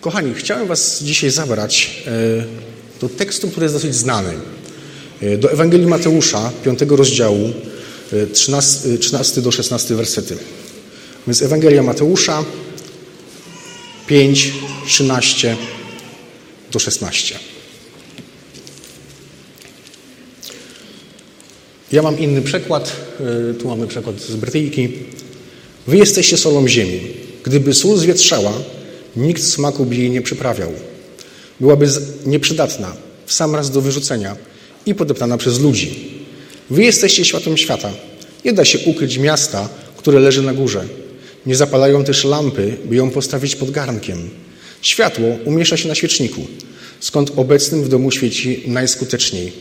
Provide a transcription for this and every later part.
Kochani, chciałem Was dzisiaj zabrać e, do tekstu, który jest dosyć znany. E, do Ewangelii Mateusza, 5 rozdziału, 13, 13 do 16 wersety. Więc Ewangelia Mateusza 5, 13 do 16. Ja mam inny przekład, tu mamy przekład z Brytyjki. Wy jesteście solą ziemi. Gdyby sól zwietrzała, nikt smaku by jej nie przyprawiał. Byłaby nieprzydatna, w sam raz do wyrzucenia i podeptana przez ludzi. Wy jesteście światłem świata. Nie da się ukryć miasta, które leży na górze. Nie zapalają też lampy, by ją postawić pod garnkiem. Światło umieszcza się na świeczniku, skąd obecnym w domu świeci najskuteczniej.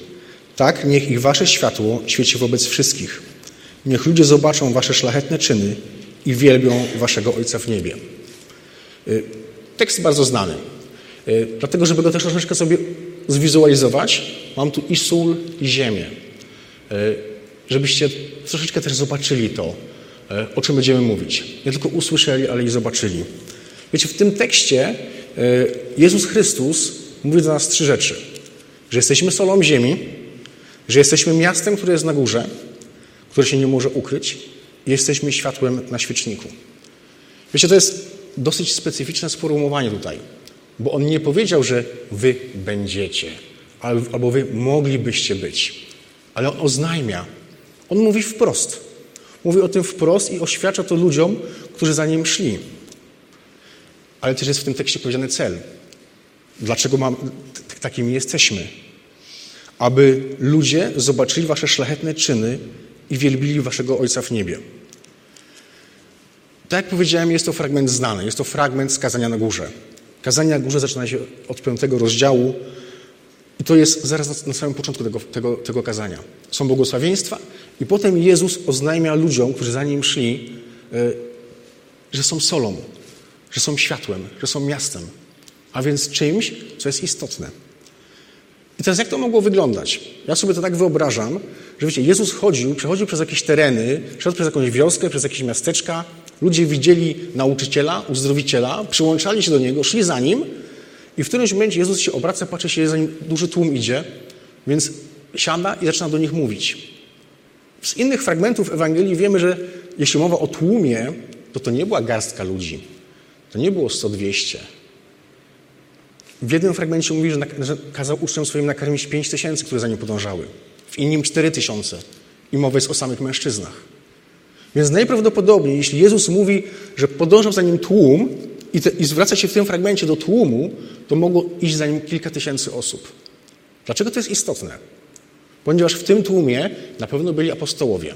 Tak niech ich wasze światło świeci wobec wszystkich. Niech ludzie zobaczą wasze szlachetne czyny i wielbią waszego Ojca w niebie. Y, tekst bardzo znany. Y, dlatego, żeby go też troszeczkę sobie zwizualizować, mam tu i sól, i ziemię. Y, żebyście troszeczkę też zobaczyli to, o czym będziemy mówić. Nie tylko usłyszeli, ale i zobaczyli. Wiecie, w tym tekście Jezus Chrystus mówi do nas trzy rzeczy. Że jesteśmy solą ziemi, że jesteśmy miastem, które jest na górze, które się nie może ukryć i jesteśmy światłem na świeczniku. Wiecie, to jest dosyć specyficzne sformułowanie tutaj, bo on nie powiedział, że wy będziecie, albo wy moglibyście być, ale on oznajmia. On mówi wprost. Mówi o tym wprost i oświadcza to ludziom, którzy za nim szli. Ale też jest w tym tekście powiedziany cel. Dlaczego mam, takimi jesteśmy? Aby ludzie zobaczyli wasze szlachetne czyny i wielbili waszego Ojca w niebie. Tak jak powiedziałem, jest to fragment znany. Jest to fragment z Kazania na Górze. Kazanie na Górze zaczyna się od piątego rozdziału i to jest zaraz na, samym początku tego, tego, tego kazania. Są błogosławieństwa i potem Jezus oznajmia ludziom, którzy za Nim szli, e, że są solą, że są światłem, że są miastem, a więc czymś, co jest istotne. I teraz jak to mogło wyglądać? Ja sobie to tak wyobrażam, że wiecie, Jezus chodził, przechodził przez jakieś tereny, przez jakąś wioskę, przez jakieś miasteczka, ludzie widzieli nauczyciela, uzdrowiciela, przyłączali się do Niego, szli za Nim i w którymś momencie Jezus się obraca, patrzy się, za Nim duży tłum idzie, więc siada i zaczyna do nich mówić. Z innych fragmentów Ewangelii wiemy, że jeśli mowa o tłumie, to to nie była garstka ludzi. To nie było 100-200. W jednym fragmencie mówi, że, że kazał uczniom swoim nakarmić 5 tysięcy, które za nim podążały. W innym 4 tysiące. I mowa jest o samych mężczyznach. Więc najprawdopodobniej, jeśli Jezus mówi, że podążał za nim tłum i, te, i zwraca się w tym fragmencie do tłumu, to mogło iść za nim kilka tysięcy osób. Dlaczego to jest istotne? Ponieważ w tym tłumie na pewno byli apostołowie,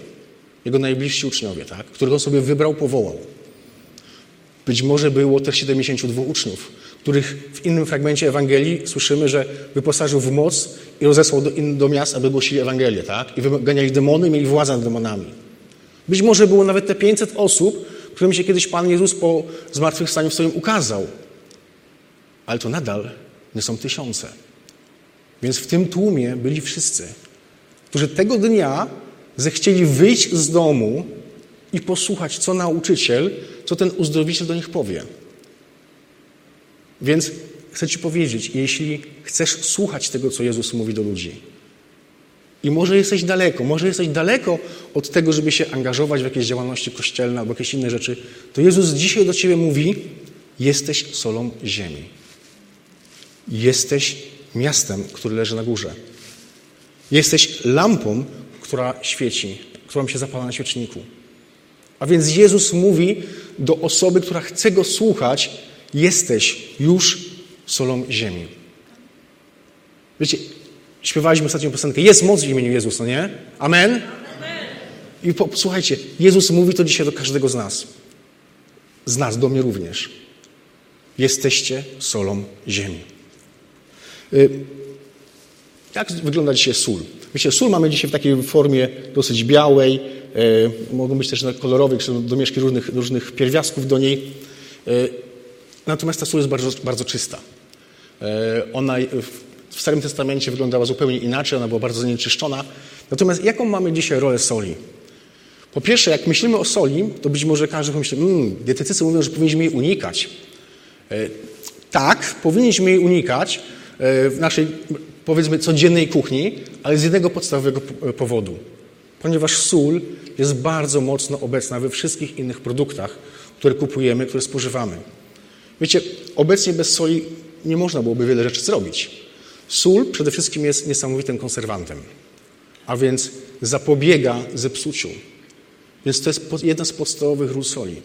jego najbliżsi uczniowie, tak? których on sobie wybrał, powołał. Być może było też 72 uczniów, których w innym fragmencie Ewangelii słyszymy, że wyposażył w moc i rozesłał do, do miast, aby głosili Ewangelię, tak? I wyganiali demony, mieli władzę nad demonami. Być może było nawet te 500 osób, którym się kiedyś Pan Jezus po zmartwychwstaniu w swoim ukazał. Ale to nadal nie są tysiące. Więc w tym tłumie byli wszyscy, którzy tego dnia zechcieli wyjść z domu i posłuchać, co nauczyciel, co ten uzdrowiciel do nich powie. Więc chcę Ci powiedzieć, jeśli chcesz słuchać tego, co Jezus mówi do ludzi, i może jesteś daleko, może jesteś daleko od tego, żeby się angażować w jakieś działalności kościelne albo jakieś inne rzeczy, to Jezus dzisiaj do Ciebie mówi: Jesteś solą ziemi. Jesteś miastem, które leży na górze. Jesteś lampą, która świeci, którą się zapala na świeczniku. A więc Jezus mówi do osoby, która chce Go słuchać, jesteś już solą ziemi. Wiecie, śpiewaliśmy ostatnią piosenkę, jest moc w imieniu Jezusa, nie? Amen? I po, słuchajcie, Jezus mówi to dzisiaj do każdego z nas. Z nas, do mnie również. Jesteście solą ziemi. Y, jak wygląda dzisiaj sól? Wiecie, sól mamy dzisiaj w takiej formie dosyć białej, y, mogą być też kolorowych, czy domieszki różnych, różnych pierwiastków do niej. Y, natomiast ta sól jest bardzo, bardzo czysta. Ona w Starym Testamencie wyglądała zupełnie inaczej, ona była bardzo zanieczyszczona. Natomiast jaką mamy dzisiaj rolę soli? Po pierwsze, jak myślimy o soli, to być może każdy pomyśli, mmm, dietetycy mówią, że powinniśmy jej unikać. Tak, powinniśmy jej unikać e, w naszej, powiedzmy, codziennej kuchni, ale z jednego podstawowego powodu. Ponieważ sól jest bardzo mocno obecna we wszystkich innych produktach, które kupujemy, które spożywamy. Wiecie, obecnie bez soli nie można byłoby wiele rzeczy zrobić. Sól przede wszystkim jest niesamowitym konserwantem, a więc zapobiega zepsuciu. Więc to jest jedna z podstawowych ról soli.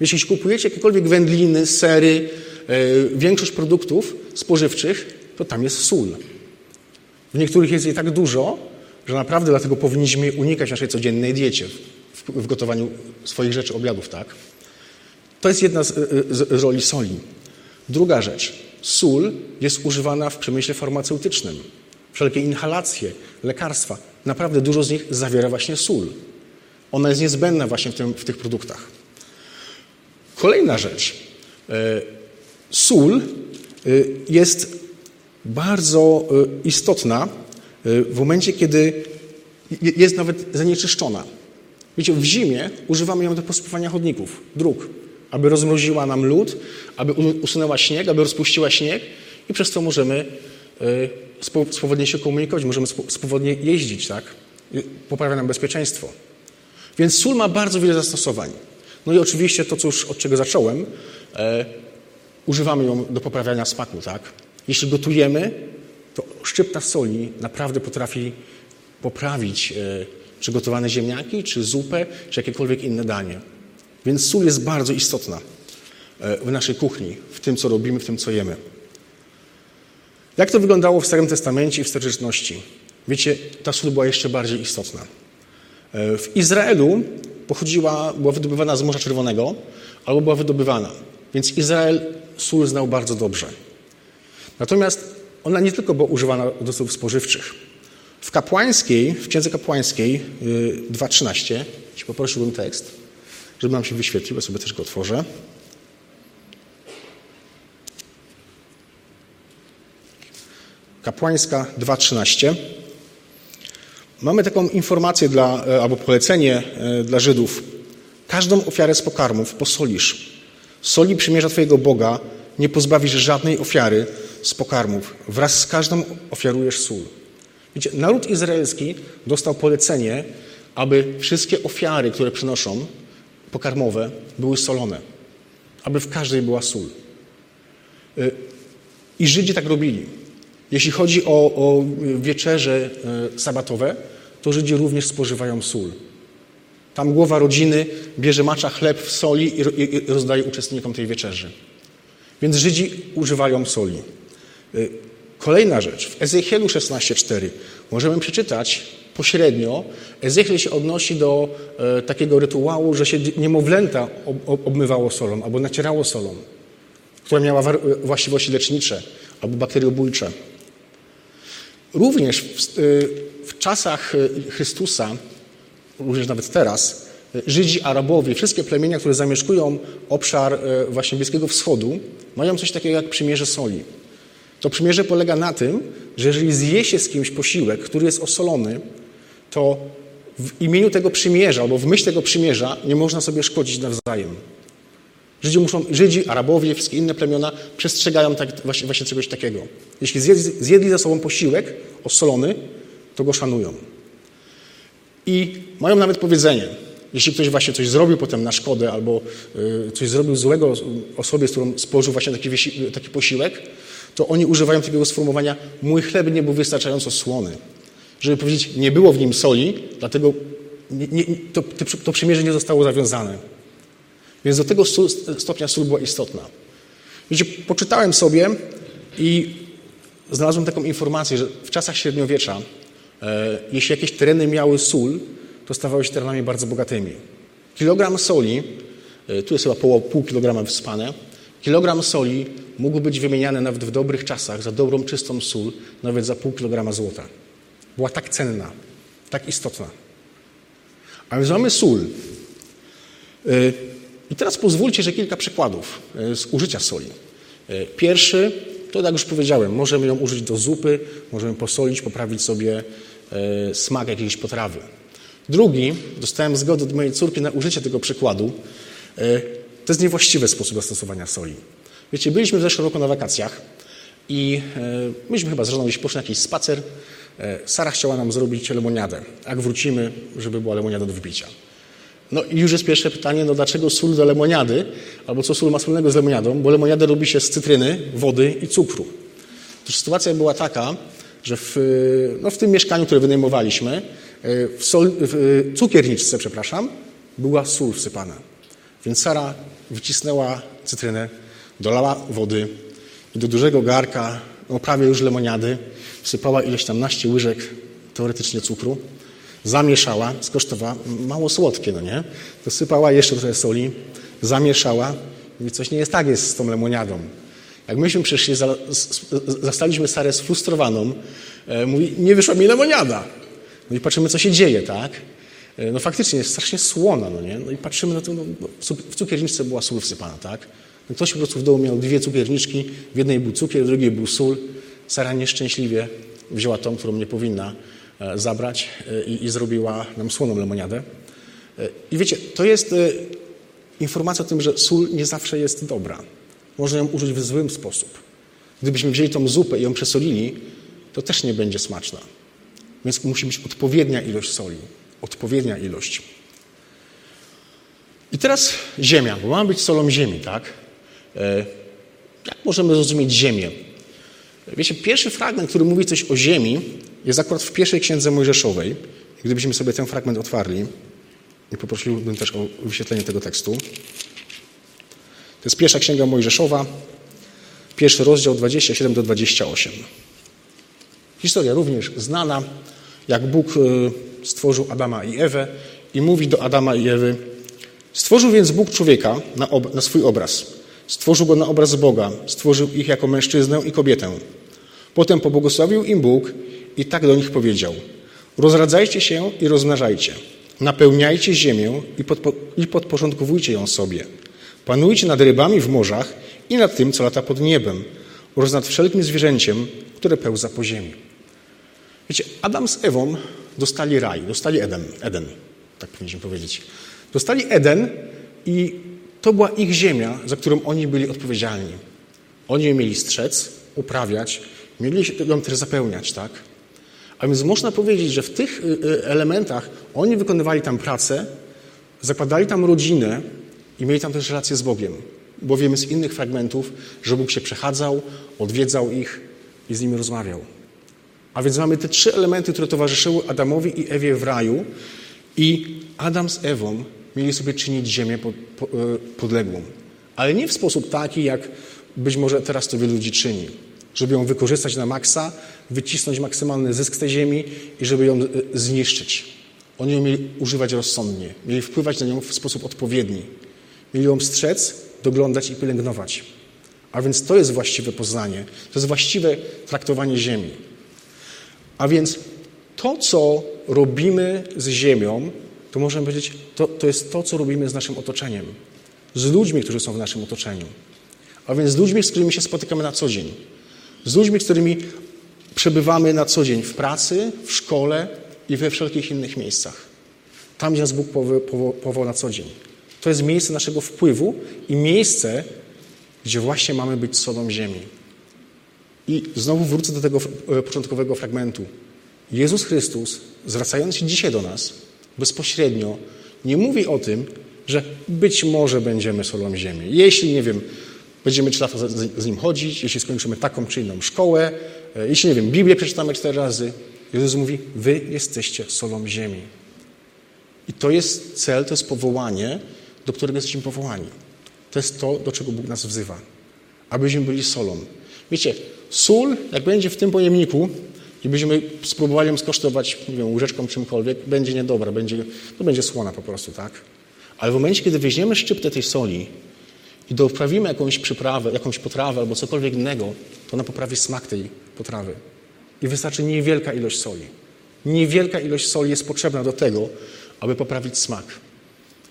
Jeśli kupujecie jakiekolwiek wędliny, sery, e, większość produktów spożywczych, to tam jest sól. W niektórych jest jej tak dużo, że naprawdę dlatego powinniśmy unikać naszej codziennej diecie, w, gotowaniu swoich rzeczy, obiadów, tak? To jest jedna z, e, z, z roli soli. Druga rzecz. Sól jest używana w przemyśle farmaceutycznym. Wszelkie inhalacje, lekarstwa. Naprawdę dużo z nich zawiera właśnie sól. Ona jest niezbędna właśnie w, tym, w tych produktach. Kolejna rzecz. E, sól e, jest bardzo e, istotna w momencie, kiedy jest nawet zanieczyszczona. Wiecie, w zimie używamy ją do posypywania chodników, dróg, aby rozmroziła nam lód, aby usunęła śnieg, aby rozpuściła śnieg i przez to możemy swobodnie się komunikować, możemy swobodnie jeździć, tak? Poprawia nam bezpieczeństwo. Więc sól ma bardzo wiele zastosowań. No i oczywiście to, co już od czego zacząłem, e, używamy ją do poprawiania smaku, tak? Jeśli gotujemy, to szczypta soli naprawdę potrafi poprawić e, przygotowane ziemniaki, czy zupę, czy jakiekolwiek inne danie. Więc sól jest bardzo istotna e, w naszej kuchni, w tym, co robimy, w tym, co jemy. Jak to wyglądało w Starym Testamencie i w starożytności? Wiecie, ta sól była jeszcze bardziej istotna. E, w Izraelu pochodziła, była wydobywana z Morza Czerwonego albo była wydobywana. Więc Izrael sól znał bardzo dobrze. Natomiast ona nie tylko była używana do celów spożywczych. W kapłańskiej, w księdze kapłańskiej 2.13, y, jeśli poprosiłbym tekst, żeby nam się wyświetlił, ja sobie też go otworzę. Kapłańska 2.13. Mamy taką informację dla, e, albo polecenie e, dla Żydów. Każdą ofiarę z pokarmów posolisz. Soli przymierza Twojego Boga nie pozbawisz żadnej ofiary z pokarmów. Wraz z każdą ofiarujesz sól. Wiecie, naród izraelski dostał polecenie, aby wszystkie ofiary, które przynoszą, pokarmowe, były solone. Aby w każdej była sól. E, I Żydzi tak robili. Jeśli chodzi o, o wieczerze sabatowe, to Żydzi również spożywają sól. Tam głowa rodziny bierze macza chleb w soli i rozdaje uczestnikom tej wieczerzy. Więc Żydzi używają soli. Y, kolejna rzecz. W Ezechielu 16:4 możemy przeczytać pośrednio. Ezechiel się odnosi do e, takiego rytuału, że się niemowlęta obmywało solą albo nacierało solą, która miała właściwości lecznicze albo bakteriobójcze. Również w, y, w czasach y, Chrystusa, również nawet teraz, Żydzi, Arabowie, wszystkie plemienia, które zamieszkują obszar właśnie Bliskiego Wschodu, mają coś takiego jak przymierze soli. To przymierze polega na tym, że jeżeli zje się z kimś posiłek, który jest osolony, to w imieniu tego przymierza albo w myśl tego przymierza nie można sobie szkodzić nawzajem. Żydzi, muszą, Żydzi, Arabowie, wszystkie inne plemiona przestrzegają tak, właśnie, właśnie, czegoś takiego. Jeśli zjedli, zjedli ze sobą posiłek osolony, to go szanują. I mają nawet powiedzenie, jeśli ktoś właśnie coś zrobił potem na szkodę albo y, coś zrobił złego osobie, z którą spożył właśnie taki, taki posiłek, to oni używają takiego sformułowania mój chleb nie był wystarczająco słony. Żeby powiedzieć, nie było w nim soli, dlatego nie, nie, to, to przymierze nie zostało zawiązane. Więc do tego stopnia sól była istotna. Wiecie, poczytałem sobie i znalazłem taką informację, że w czasach średniowiecza, e, jeśli jakieś tereny miały sól, to stawały się terenami bardzo bogatymi. Kilogram soli, e, tu jest chyba pół, pół kilograma wyspane, kilogram soli mógł być wymieniany nawet w dobrych czasach za dobrą, czystą sól, nawet za pół kilograma złota. Była tak cenna, tak istotna. A więc mamy sól. E, i teraz pozwólcie, że kilka przykładów e, z użycia soli. E, pierwszy, to jak już powiedziałem, możemy ją użyć do zupy, możemy posolić, poprawić sobie smak jakiejś potrawy. Drugi, dostałem zgodę od mojej córki na użycie tego przykładu, to jest niewłaściwy sposób zastosowania soli. Wiecie, byliśmy w zeszłym roku na wakacjach i myśmy chyba z żoną gdzieś poszli na jakiś spacer. E, Sara chciała nam zrobić lemoniadę. Jak wrócimy, żeby była lemoniada do wypicia. No i już jest pierwsze pytanie, no dlaczego sól do lemoniady? Albo co sól ma wspólnego z lemoniadą? Bo lemoniadę robi się z cytryny, wody i cukru. To sytuacja była taka, że w, no w tym mieszkaniu, które wynajmowaliśmy, e, w, sol, w cukierniczce, przepraszam, była sól wsypana. Więc Sara wycisnęła cytrynę, dolała wody i do dużego garka, no prawie już lemoniady, wsypała ileś tam naście łyżek teoretycznie cukru, zamieszała, skosztowała, mało słodkie, no nie? Dosypała jeszcze trochę soli, zamieszała i coś nie jest tak jest z tą lemoniadą. Jak myśmy przyszli, zastaliśmy Sarę sfrustrowaną, e, mówi, nie wyszła mi lemoniada. No i patrzymy, co się dzieje, tak? E, no faktycznie jest strasznie słona, no nie? No i patrzymy na to, no, no w cukierniczce była sól wsypana, tak? No ktoś po prostu w domu miał dwie cukierniczki, w jednej był cukier, w drugiej był sól. Sara nieszczęśliwie wzięła tą, którą nie powinna e, zabrać i, i zrobiła nam słoną lemoniadę. I wiecie, to jest informacja o tym, że sól nie zawsze jest dobra. Można ją użyć w złym sposób. Gdybyśmy wzięli tą zupę i ją przesolili, to też nie będzie smaczna. Więc musi być odpowiednia ilość soli. Odpowiednia ilość. I teraz ziemia, bo mamy być solą ziemi, tak? E, jak możemy zrozumieć ziemię? Wiecie, pierwszy fragment, który mówi coś o ziemi, jest akurat w pierwszej księdze Mojżeszowej. Gdybyśmy sobie ten fragment otwarli, i poprosiłbym też o wyświetlenie tego tekstu. To jest pierwsza księga Mojżeszowa, pierwszy rozdział 27 do 28. Historia również znana, jak Bóg e, stworzył Adama i Ewę i mówi do Adama i Ewy Stworzył więc Bóg człowieka na, na swój obraz. Stworzył go na obraz Boga. Stworzył ich jako mężczyznę i kobietę. Potem pobłogosławił im Bóg i tak do nich powiedział Rozradzajcie się i rozmnażajcie. Napełniajcie ziemię i, podpo i podporządkowujcie ją sobie. Panujcie nad rybami w morzach i nad tym, co lata pod niebem, oraz nad wszelkim zwierzęciem, które pełza po ziemi. Wiecie, Adam z Ewą dostali raj, dostali Eden, Eden, tak powinniśmy powiedzieć. Dostali Eden i to była ich ziemia, za którą oni byli odpowiedzialni. Oni ją mieli strzec, uprawiać, mieli ją też zapełniać, tak? A więc można powiedzieć, że w tych y, y, elementach oni wykonywali tam pracę, zakładali tam rodzinę, i mieli tam też relację z Bogiem, bo wiemy z innych fragmentów, że Bóg się przechadzał, odwiedzał ich i z nimi rozmawiał. A więc mamy te trzy elementy, które towarzyszyły Adamowi i Ewie w raju i Adam z Ewą mieli sobie czynić ziemię e, podległą. Ale nie w sposób taki, jak być może teraz to wielu ludzi czyni. Żeby ją wykorzystać na maksa, wycisnąć maksymalny zysk z tej ziemi i żeby ją e, zniszczyć. Oni ją mieli używać rozsądnie, mieli wpływać na nią w sposób odpowiedni. Mieli ją strzec, doglądać i pielęgnować. A więc to jest właściwe poznanie. To jest właściwe traktowanie ziemi. A więc to, co robimy z ziemią, to możemy powiedzieć, to, to jest to, co robimy z naszym otoczeniem. Z ludźmi, którzy są w naszym otoczeniu. A więc z ludźmi, z którymi się spotykamy na co dzień. Z ludźmi, z którymi przebywamy na co dzień w pracy, w szkole i we wszelkich innych miejscach. Tam, gdzie nas Bóg powoła na co dzień. To jest miejsce naszego wpływu i miejsce, gdzie właśnie mamy być solą ziemi. I znowu wrócę do tego e, początkowego fragmentu. Jezus Chrystus, zwracając się dzisiaj do nas, bezpośrednio nie mówi o tym, że być może będziemy solą ziemi. Jeśli, nie wiem, będziemy trzy lata z nim chodzić, jeśli skończymy taką czy inną szkołę, e, jeśli, nie wiem, Biblię przeczytamy cztery razy, Jezus mówi, wy jesteście solą ziemi. I to jest cel, to jest powołanie, do którego jesteśmy powołani. To jest to, do czego Bóg nas wzywa. Abyśmy byli solą. Wiecie, sól, jak będzie w tym pojemniku i byśmy spróbowali ją skosztować, nie wiem, łyżeczką czymkolwiek, będzie niedobra, będzie, to będzie słona po prostu, tak? Ale w momencie, kiedy weźmiemy szczyptę tej soli i doprawimy jakąś przyprawę, jakąś potrawę albo cokolwiek innego, to ona poprawi smak tej potrawy. I wystarczy niewielka ilość soli. Niewielka ilość soli jest potrzebna do tego, aby poprawić smak.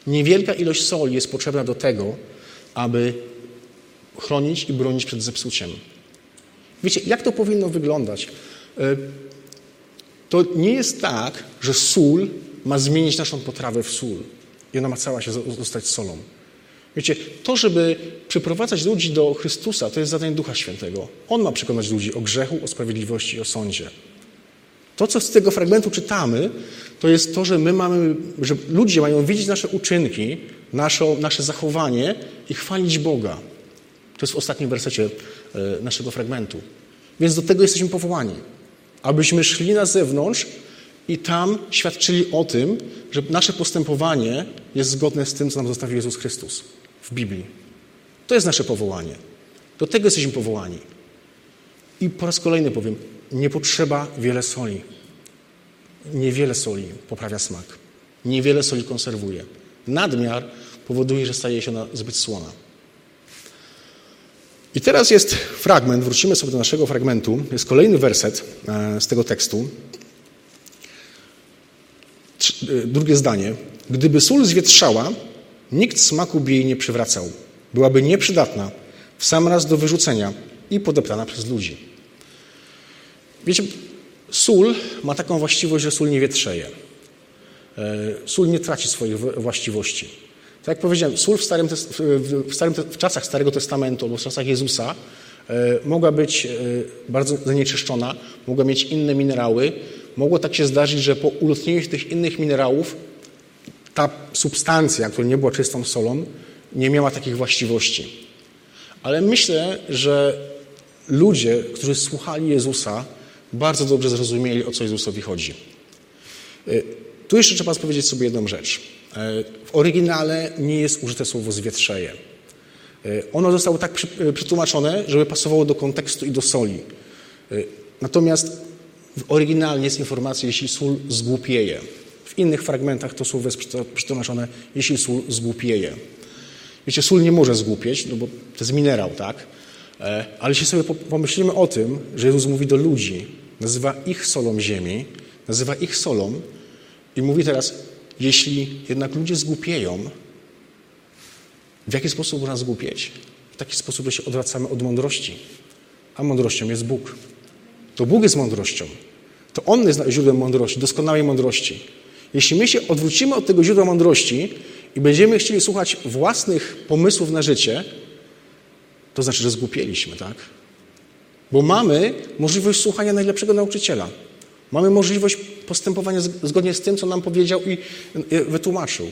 Niewielka ilość soli jest potrzebna do tego, aby chronić i bronić przed zepsuciem. Wiecie, jak to powinno wyglądać? E, to nie jest tak, że sól ma zmienić naszą potrawę w sól i ona ma cała się zostać solą. Wiecie, to, żeby przyprowadzać ludzi do Chrystusa, to jest zadanie Ducha Świętego. On ma przekonać ludzi o grzechu, o sprawiedliwości i o sądzie. To, co z tego fragmentu czytamy, to jest to, że my mamy, że ludzie mają widzieć nasze uczynki, nasze, zachowanie i chwalić Boga. To jest w ostatnim wersecie e, naszego fragmentu. Więc do tego jesteśmy powołani. Abyśmy szli na zewnątrz i tam świadczyli o tym, że nasze postępowanie jest zgodne z tym, co nam zostawił Jezus Chrystus w Biblii. To jest nasze powołanie. Do tego jesteśmy powołani. I po raz kolejny powiem, nie potrzeba wiele soli. Niewiele soli poprawia smak. Niewiele soli konserwuje. Nadmiar powoduje, że staje się ona zbyt słona. I teraz jest fragment, wrócimy sobie do naszego fragmentu. Jest kolejny werset e, z tego tekstu. E, drugie zdanie. Gdyby sól zwietrzała, nikt smaku by jej nie przywracał. Byłaby nieprzydatna, w sam raz do wyrzucenia i podeptana przez ludzi. Wiecie, sól ma taką właściwość, że sól nie wietrzeje. E, sól nie traci swoich właściwości. Tak jak powiedziałem, sól w, starym, w, starym, w czasach Starego Testamentu albo w czasach Jezusa e, mogła być e, bardzo zanieczyszczona, mogła mieć inne minerały. Mogło tak się zdarzyć, że po ulotnieniu tych innych minerałów ta substancja, która nie była czystą solą, nie miała takich właściwości. Ale myślę, że ludzie, którzy słuchali Jezusa, bardzo dobrze zrozumieli, o co Jezusowi chodzi. E, tu jeszcze trzeba powiedzieć sobie jedną rzecz. E, w oryginale nie jest użyte słowo zwietrzeje. E, ono zostało tak przetłumaczone, żeby pasowało do kontekstu i do soli. Natomiast w oryginalnie jest informacja, jeśli sól zgłupieje. W innych fragmentach to słowo jest przetłumaczone, jeśli sól zgłupieje. Wiecie, sól nie może zgłupieć, no bo to jest minerał, tak? Ale jeśli sobie pomyślimy o tym, że Jezus mówi do ludzi, nazywa ich solą ziemi, nazywa ich solą i mówi teraz, jeśli jednak ludzie zgłupieją, w jaki sposób można zgłupieć? W taki sposób, że się odwracamy od mądrości. A mądrością jest Bóg. To Bóg jest mądrością. To On jest źródłem mądrości, doskonałej mądrości. Jeśli my się odwrócimy od tego źródła mądrości i będziemy chcieli słuchać własnych pomysłów na życie, to znaczy, że zgłupieliśmy, tak? Bo mamy możliwość słuchania najlepszego nauczyciela. Mamy możliwość postępowania zgodnie z tym, co nam powiedział i wytłumaczył.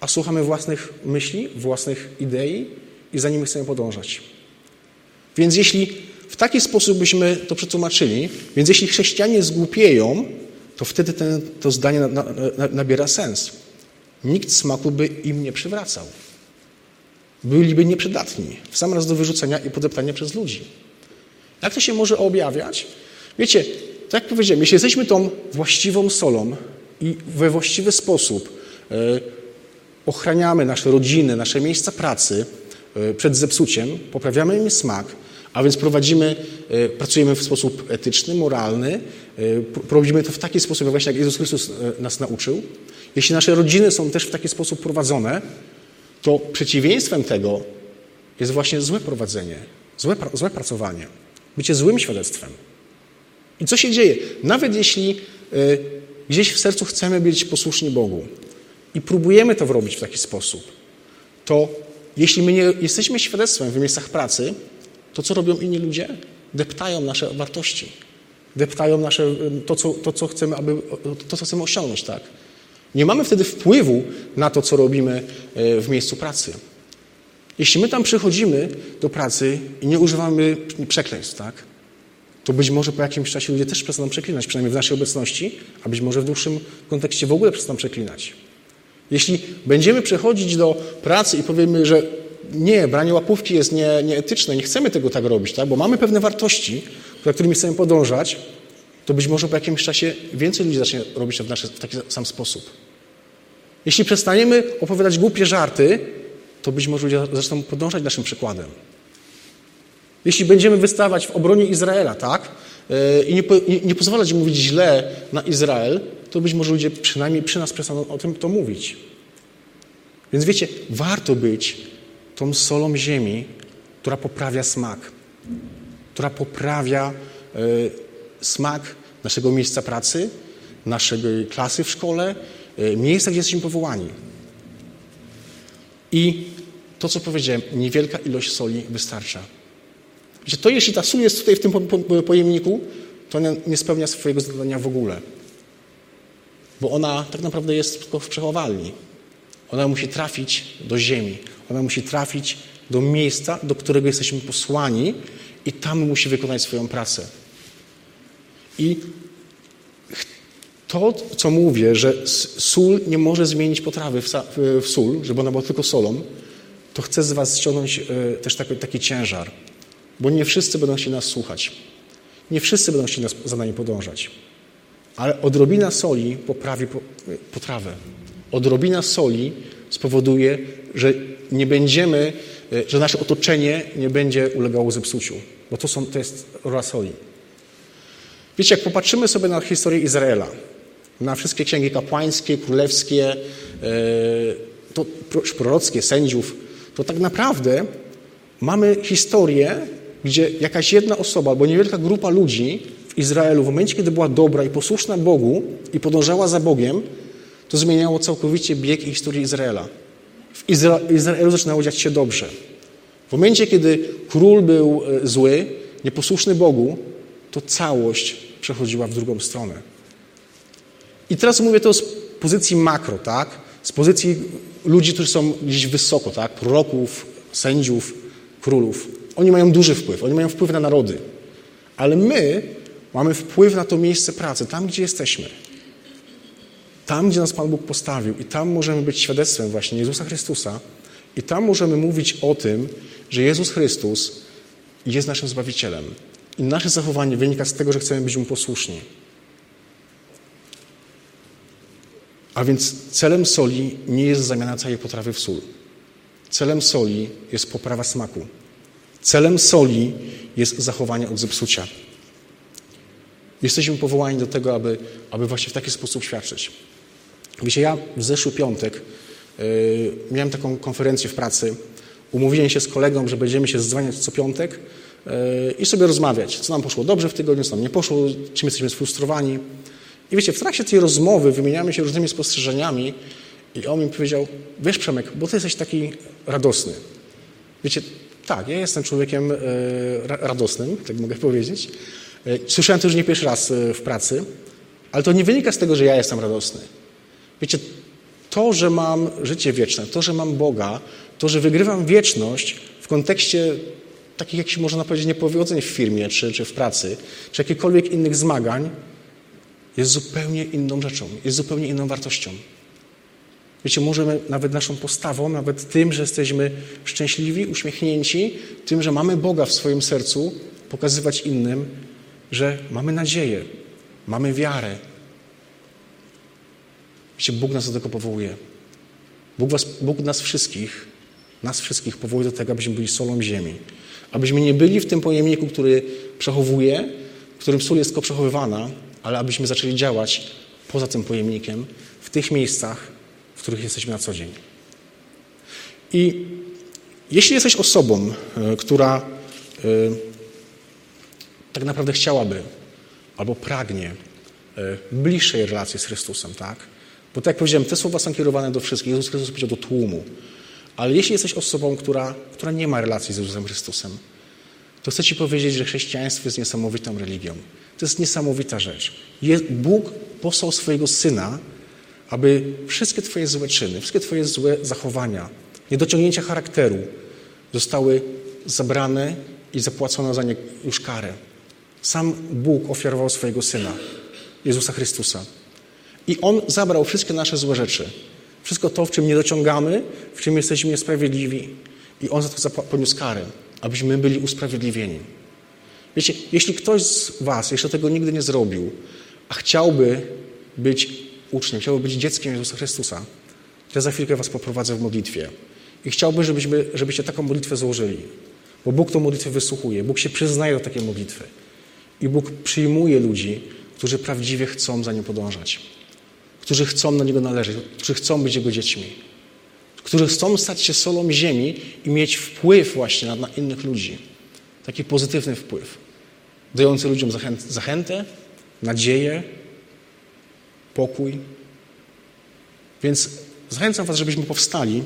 A słuchamy własnych myśli, własnych idei i za nimi chcemy podążać. Więc jeśli w taki sposób byśmy to przetłumaczyli, więc jeśli chrześcijanie zgłupieją, to wtedy ten, to zdanie na, na, nabiera sens. Nikt smaku by im nie przywracał. Byliby nieprzydatni, w sam raz do wyrzucenia i podeptania przez ludzi. Jak to się może objawiać? Wiecie, tak jak powiedziałem, jeśli jesteśmy tą właściwą solą i we właściwy sposób e, ochraniamy nasze rodziny, nasze miejsca pracy e, przed zepsuciem, poprawiamy im smak, a więc prowadzimy, e, pracujemy w sposób etyczny, moralny, prowadzimy to w taki sposób, właśnie jak Jezus Chrystus nas nauczył. Jeśli nasze rodziny są też w taki sposób prowadzone, to przeciwieństwem tego jest właśnie złe prowadzenie, złe, złe pracowanie bycie złym świadectwem. I co się dzieje? Nawet jeśli y, gdzieś w sercu chcemy być posłuszni Bogu i próbujemy to robić w taki sposób, to jeśli my nie jesteśmy świadectwem w miejscach pracy, to co robią inni ludzie? Deptają nasze wartości. Deptają nasze, to, co, to, co chcemy, aby, to, co chcemy osiągnąć, tak? Nie mamy wtedy wpływu na to, co robimy y, w miejscu pracy. Jeśli my tam przychodzimy do pracy i nie używamy przekleństw, tak? To być może po jakimś czasie ludzie też przestaną przeklinać, przynajmniej w naszej obecności, a być może w dłuższym kontekście w ogóle przestaną przeklinać. Jeśli będziemy przechodzić do pracy i powiemy, że nie, branie łapówki jest nie, nieetyczne, nie chcemy tego tak robić, tak? bo mamy pewne wartości, za którymi chcemy podążać, to być może po jakimś czasie więcej ludzi zacznie robić to w, naszy, w taki sam sposób. Jeśli przestaniemy opowiadać głupie żarty, to być może ludzie zaczną podążać naszym przykładem. Jeśli będziemy wystawać w obronie Izraela, tak? E, I nie, nie, nie pozwalać mówić źle na Izrael, to być może ludzie przynajmniej przy nas przestaną o tym to mówić. Więc wiecie, warto być tą solą ziemi, która poprawia smak, która poprawia y, smak naszego miejsca pracy, naszej klasy w szkole, y, miejsca, gdzie jesteśmy powołani. I to, co powiedziałem, niewielka ilość soli wystarcza. Wiecie, to jeśli ta sól jest tutaj w tym pojemniku, to ona nie spełnia swojego zadania w ogóle. Bo ona tak naprawdę jest tylko w przechowalni. Ona musi trafić do ziemi. Ona musi trafić do miejsca, do którego jesteśmy posłani i tam musi wykonać swoją pracę. I to, co mówię, że sól nie może zmienić potrawy w, sól, żeby ona była tylko solą, to chcę z was ściągnąć e, też taki, taki ciężar. Bo nie wszyscy będą chcieli nas słuchać. Nie wszyscy będą chcieli nas za nami podążać. Ale odrobina soli poprawi potrawę. Odrobina soli spowoduje, że nie będziemy, e, że nasze otoczenie nie będzie ulegało zepsuciu. Bo to, są, to jest rola soli. Wiecie, jak popatrzymy sobie na historię Izraela, na wszystkie księgi kapłańskie, królewskie, e, to prorockie, sędziów, to tak naprawdę mamy historię, gdzie jakaś jedna osoba albo niewielka grupa ludzi w Izraelu, w momencie, kiedy była dobra i posłuszna Bogu i podążała za Bogiem, to zmieniało całkowicie bieg i historię Izraela. W Izra Izraelu zaczynało dziać się dobrze. W momencie, kiedy król był e, zły, nieposłuszny Bogu, to całość przechodziła w drugą stronę. I teraz mówię to z pozycji makro, tak? Z pozycji ludzi, którzy są gdzieś wysoko, tak? Proroków, sędziów, królów. Oni mają duży wpływ, oni mają wpływ na narody. Ale my mamy wpływ na to miejsce pracy, tam gdzie jesteśmy. Tam, gdzie nas Pan Bóg postawił i tam możemy być świadectwem właśnie Jezusa Chrystusa i tam możemy mówić o tym, że Jezus Chrystus jest naszym Zbawicielem. I nasze zachowanie wynika z tego, że chcemy być Mu posłuszni. A więc celem soli nie jest zamiana całej potrawy w sól. Celem soli jest poprawa smaku. Celem soli jest zachowanie od zepsucia. Jesteśmy powołani do tego, aby, aby właśnie w taki sposób świadczyć. Wiecie, ja w zeszły piątek yy, miałem taką konferencję w pracy. Umówiłem się z kolegą, że będziemy się zdzwaniać co piątek yy, i sobie rozmawiać, co nam poszło dobrze w tygodniu, co nam nie poszło, czym jesteśmy sfrustrowani. I wiecie, w trakcie tej rozmowy wymieniamy się różnymi spostrzeżeniami i on mi powiedział, wiesz Przemek, bo ty jesteś taki radosny. Wiecie, tak, ja jestem człowiekiem e, radosnym, tak mogę powiedzieć. E, słyszałem to już nie pierwszy raz e, w pracy, ale to nie wynika z tego, że ja jestem radosny. Wiecie, to, że mam życie wieczne, to, że mam Boga, to, że wygrywam wieczność w kontekście takich, jak się można powiedzieć, niepowodzeń w firmie, czy, czy w pracy, czy jakichkolwiek innych zmagań, jest zupełnie inną rzeczą, jest zupełnie inną wartością. Wiecie, możemy nawet naszą postawą, nawet tym, że jesteśmy szczęśliwi, uśmiechnięci, tym, że mamy Boga w swoim sercu, pokazywać innym, że mamy nadzieję, mamy wiarę. Wiecie, Bóg nas do tego powołuje. Bóg, was, Bóg nas wszystkich, nas wszystkich powołuje do tego, abyśmy byli solą ziemi. Abyśmy nie byli w tym pojemniku, który przechowuje, w którym sól jest tylko przechowywana, ale abyśmy zaczęli działać poza tym pojemnikiem, w tych miejscach, których jesteśmy na co dzień. I jeśli jesteś osobą, e, która e, tak naprawdę chciałaby albo pragnie e, bliższej relacji z Chrystusem, tak? Bo tak jak powiedziałem, te słowa są kierowane do wszystkich. Jezus Chrystus powiedział do tłumu. Ale jeśli jesteś osobą, która, która nie ma relacji z Jezusem Chrystusem, to chcę Ci powiedzieć, że chrześcijaństwo jest niesamowitą religią. To jest niesamowita rzecz. Bóg posłał swojego Syna, aby wszystkie Twoje złe czyny, wszystkie Twoje złe zachowania, niedociągnięcia charakteru zostały zabrane i zapłacono za nie już karę. Sam Bóg ofiarował swojego Syna, Jezusa Chrystusa. I On zabrał wszystkie nasze złe rzeczy. Wszystko to, w czym nie dociągamy, w czym jesteśmy niesprawiedliwi. I On za to poniósł karę, abyśmy byli usprawiedliwieni. Wiecie, jeśli ktoś z Was jeszcze tego nigdy nie zrobił, a chciałby być uczniem, chciałby być dzieckiem Jezusa Chrystusa, to ja za chwilkę Was poprowadzę w modlitwie. I chciałbym, żebyśmy, żebyście taką modlitwę złożyli. Bo Bóg tą modlitwę wysłuchuje. Bóg się przyznaje do takiej modlitwy. I Bóg przyjmuje ludzi, którzy prawdziwie chcą za Nim podążać. Którzy chcą na Niego należeć. Którzy chcą być Jego dziećmi. Którzy chcą stać się solą ziemi i mieć wpływ właśnie na, na innych ludzi. Taki pozytywny wpływ dający ludziom zachętę, nadzieję, pokój. Więc zachęcam Was, żebyśmy powstali.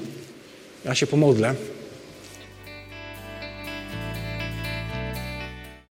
Ja się pomodlę.